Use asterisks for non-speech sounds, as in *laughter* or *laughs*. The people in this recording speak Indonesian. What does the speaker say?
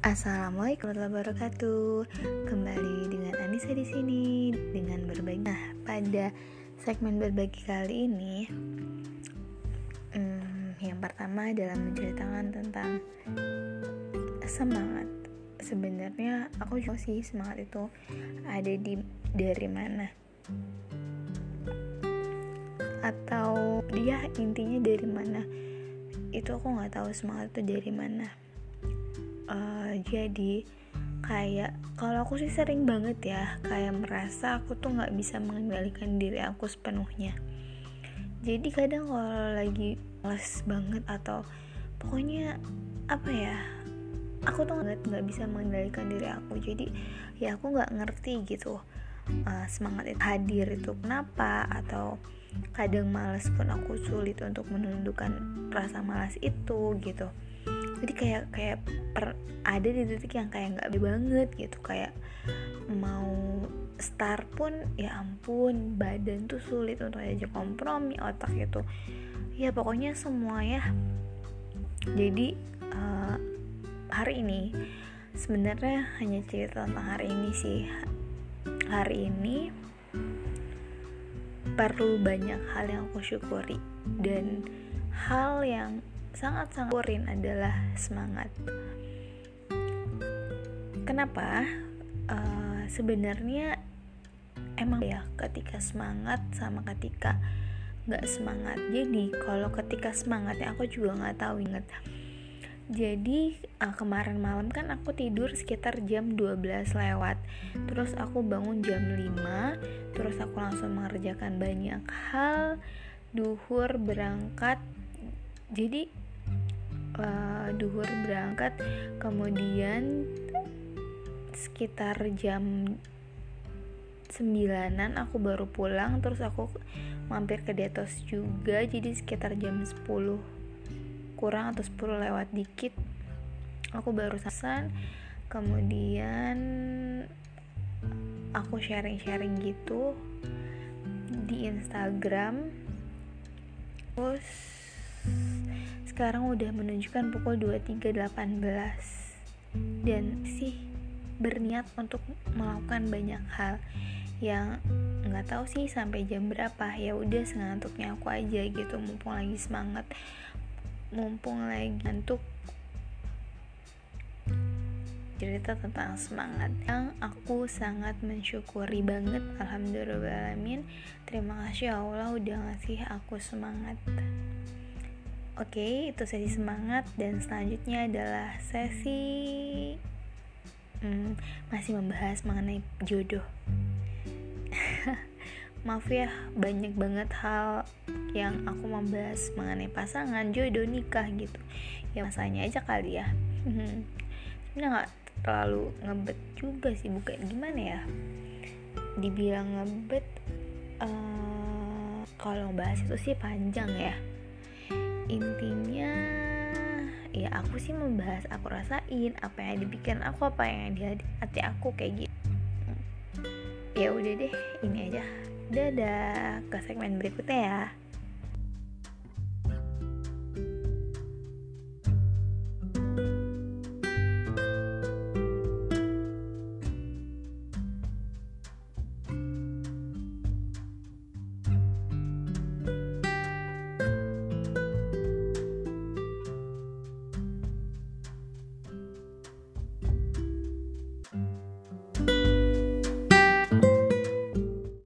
Assalamualaikum warahmatullahi wabarakatuh. Kembali dengan Anissa di sini dengan berbagi. Nah, pada segmen berbagi kali ini, hmm, yang pertama adalah menceritakan tentang semangat. Sebenarnya aku juga sih semangat itu ada di dari mana atau dia intinya dari mana itu aku nggak tahu semangat itu dari mana uh, jadi kayak kalau aku sih sering banget ya kayak merasa aku tuh nggak bisa mengendalikan diri aku sepenuhnya. Jadi kadang kalau lagi males banget atau pokoknya apa ya aku tuh nggak nggak bisa mengendalikan diri aku. Jadi ya aku nggak ngerti gitu uh, semangat itu hadir itu kenapa atau kadang males pun aku sulit untuk menundukkan rasa malas itu gitu jadi kayak kayak per, ada di titik yang kayak nggak banget gitu. Kayak mau start pun ya ampun badan tuh sulit untuk aja kompromi otak itu ya pokoknya semua ya jadi uh, hari ini sebenarnya hanya cerita tentang hari ini sih. Hari ini perlu banyak hal yang aku syukuri dan hal yang sangat-sangat kurin adalah semangat. Kenapa? Uh, sebenarnya emang ya ketika semangat sama ketika nggak semangat. Jadi kalau ketika semangatnya aku juga nggak tahu inget. Jadi uh, kemarin malam kan aku tidur sekitar jam 12 lewat Terus aku bangun jam 5 Terus aku langsung mengerjakan banyak hal Duhur berangkat Jadi uh, duhur berangkat. Kemudian sekitar jam sembilanan aku baru pulang terus aku mampir ke Detos juga. Jadi sekitar jam 10 kurang atau 10 lewat dikit aku baru sasan kemudian aku sharing-sharing gitu di Instagram. Terus sekarang udah menunjukkan pukul 23.18 dan sih berniat untuk melakukan banyak hal yang nggak tahu sih sampai jam berapa. Ya udah sengantuknya aku aja gitu mumpung lagi semangat mumpung lagi ngantuk. Cerita tentang semangat yang aku sangat mensyukuri banget. Alhamdulillah terima kasih ya Allah udah ngasih aku semangat Oke, itu sesi semangat dan selanjutnya adalah sesi hmm, masih membahas mengenai jodoh. *laughs* Maaf ya, banyak banget hal yang aku membahas mengenai pasangan, jodoh, nikah gitu. Ya masanya aja kali ya. *laughs* Sebenarnya nggak terlalu ngebet juga sih, bukan gimana ya? Dibilang ngebet, uh, kalau bahas itu sih panjang ya intinya ya aku sih membahas aku rasain apa yang dibikin aku apa yang di hati aku kayak gitu. Ya udah deh ini aja. Dadah ke segmen berikutnya ya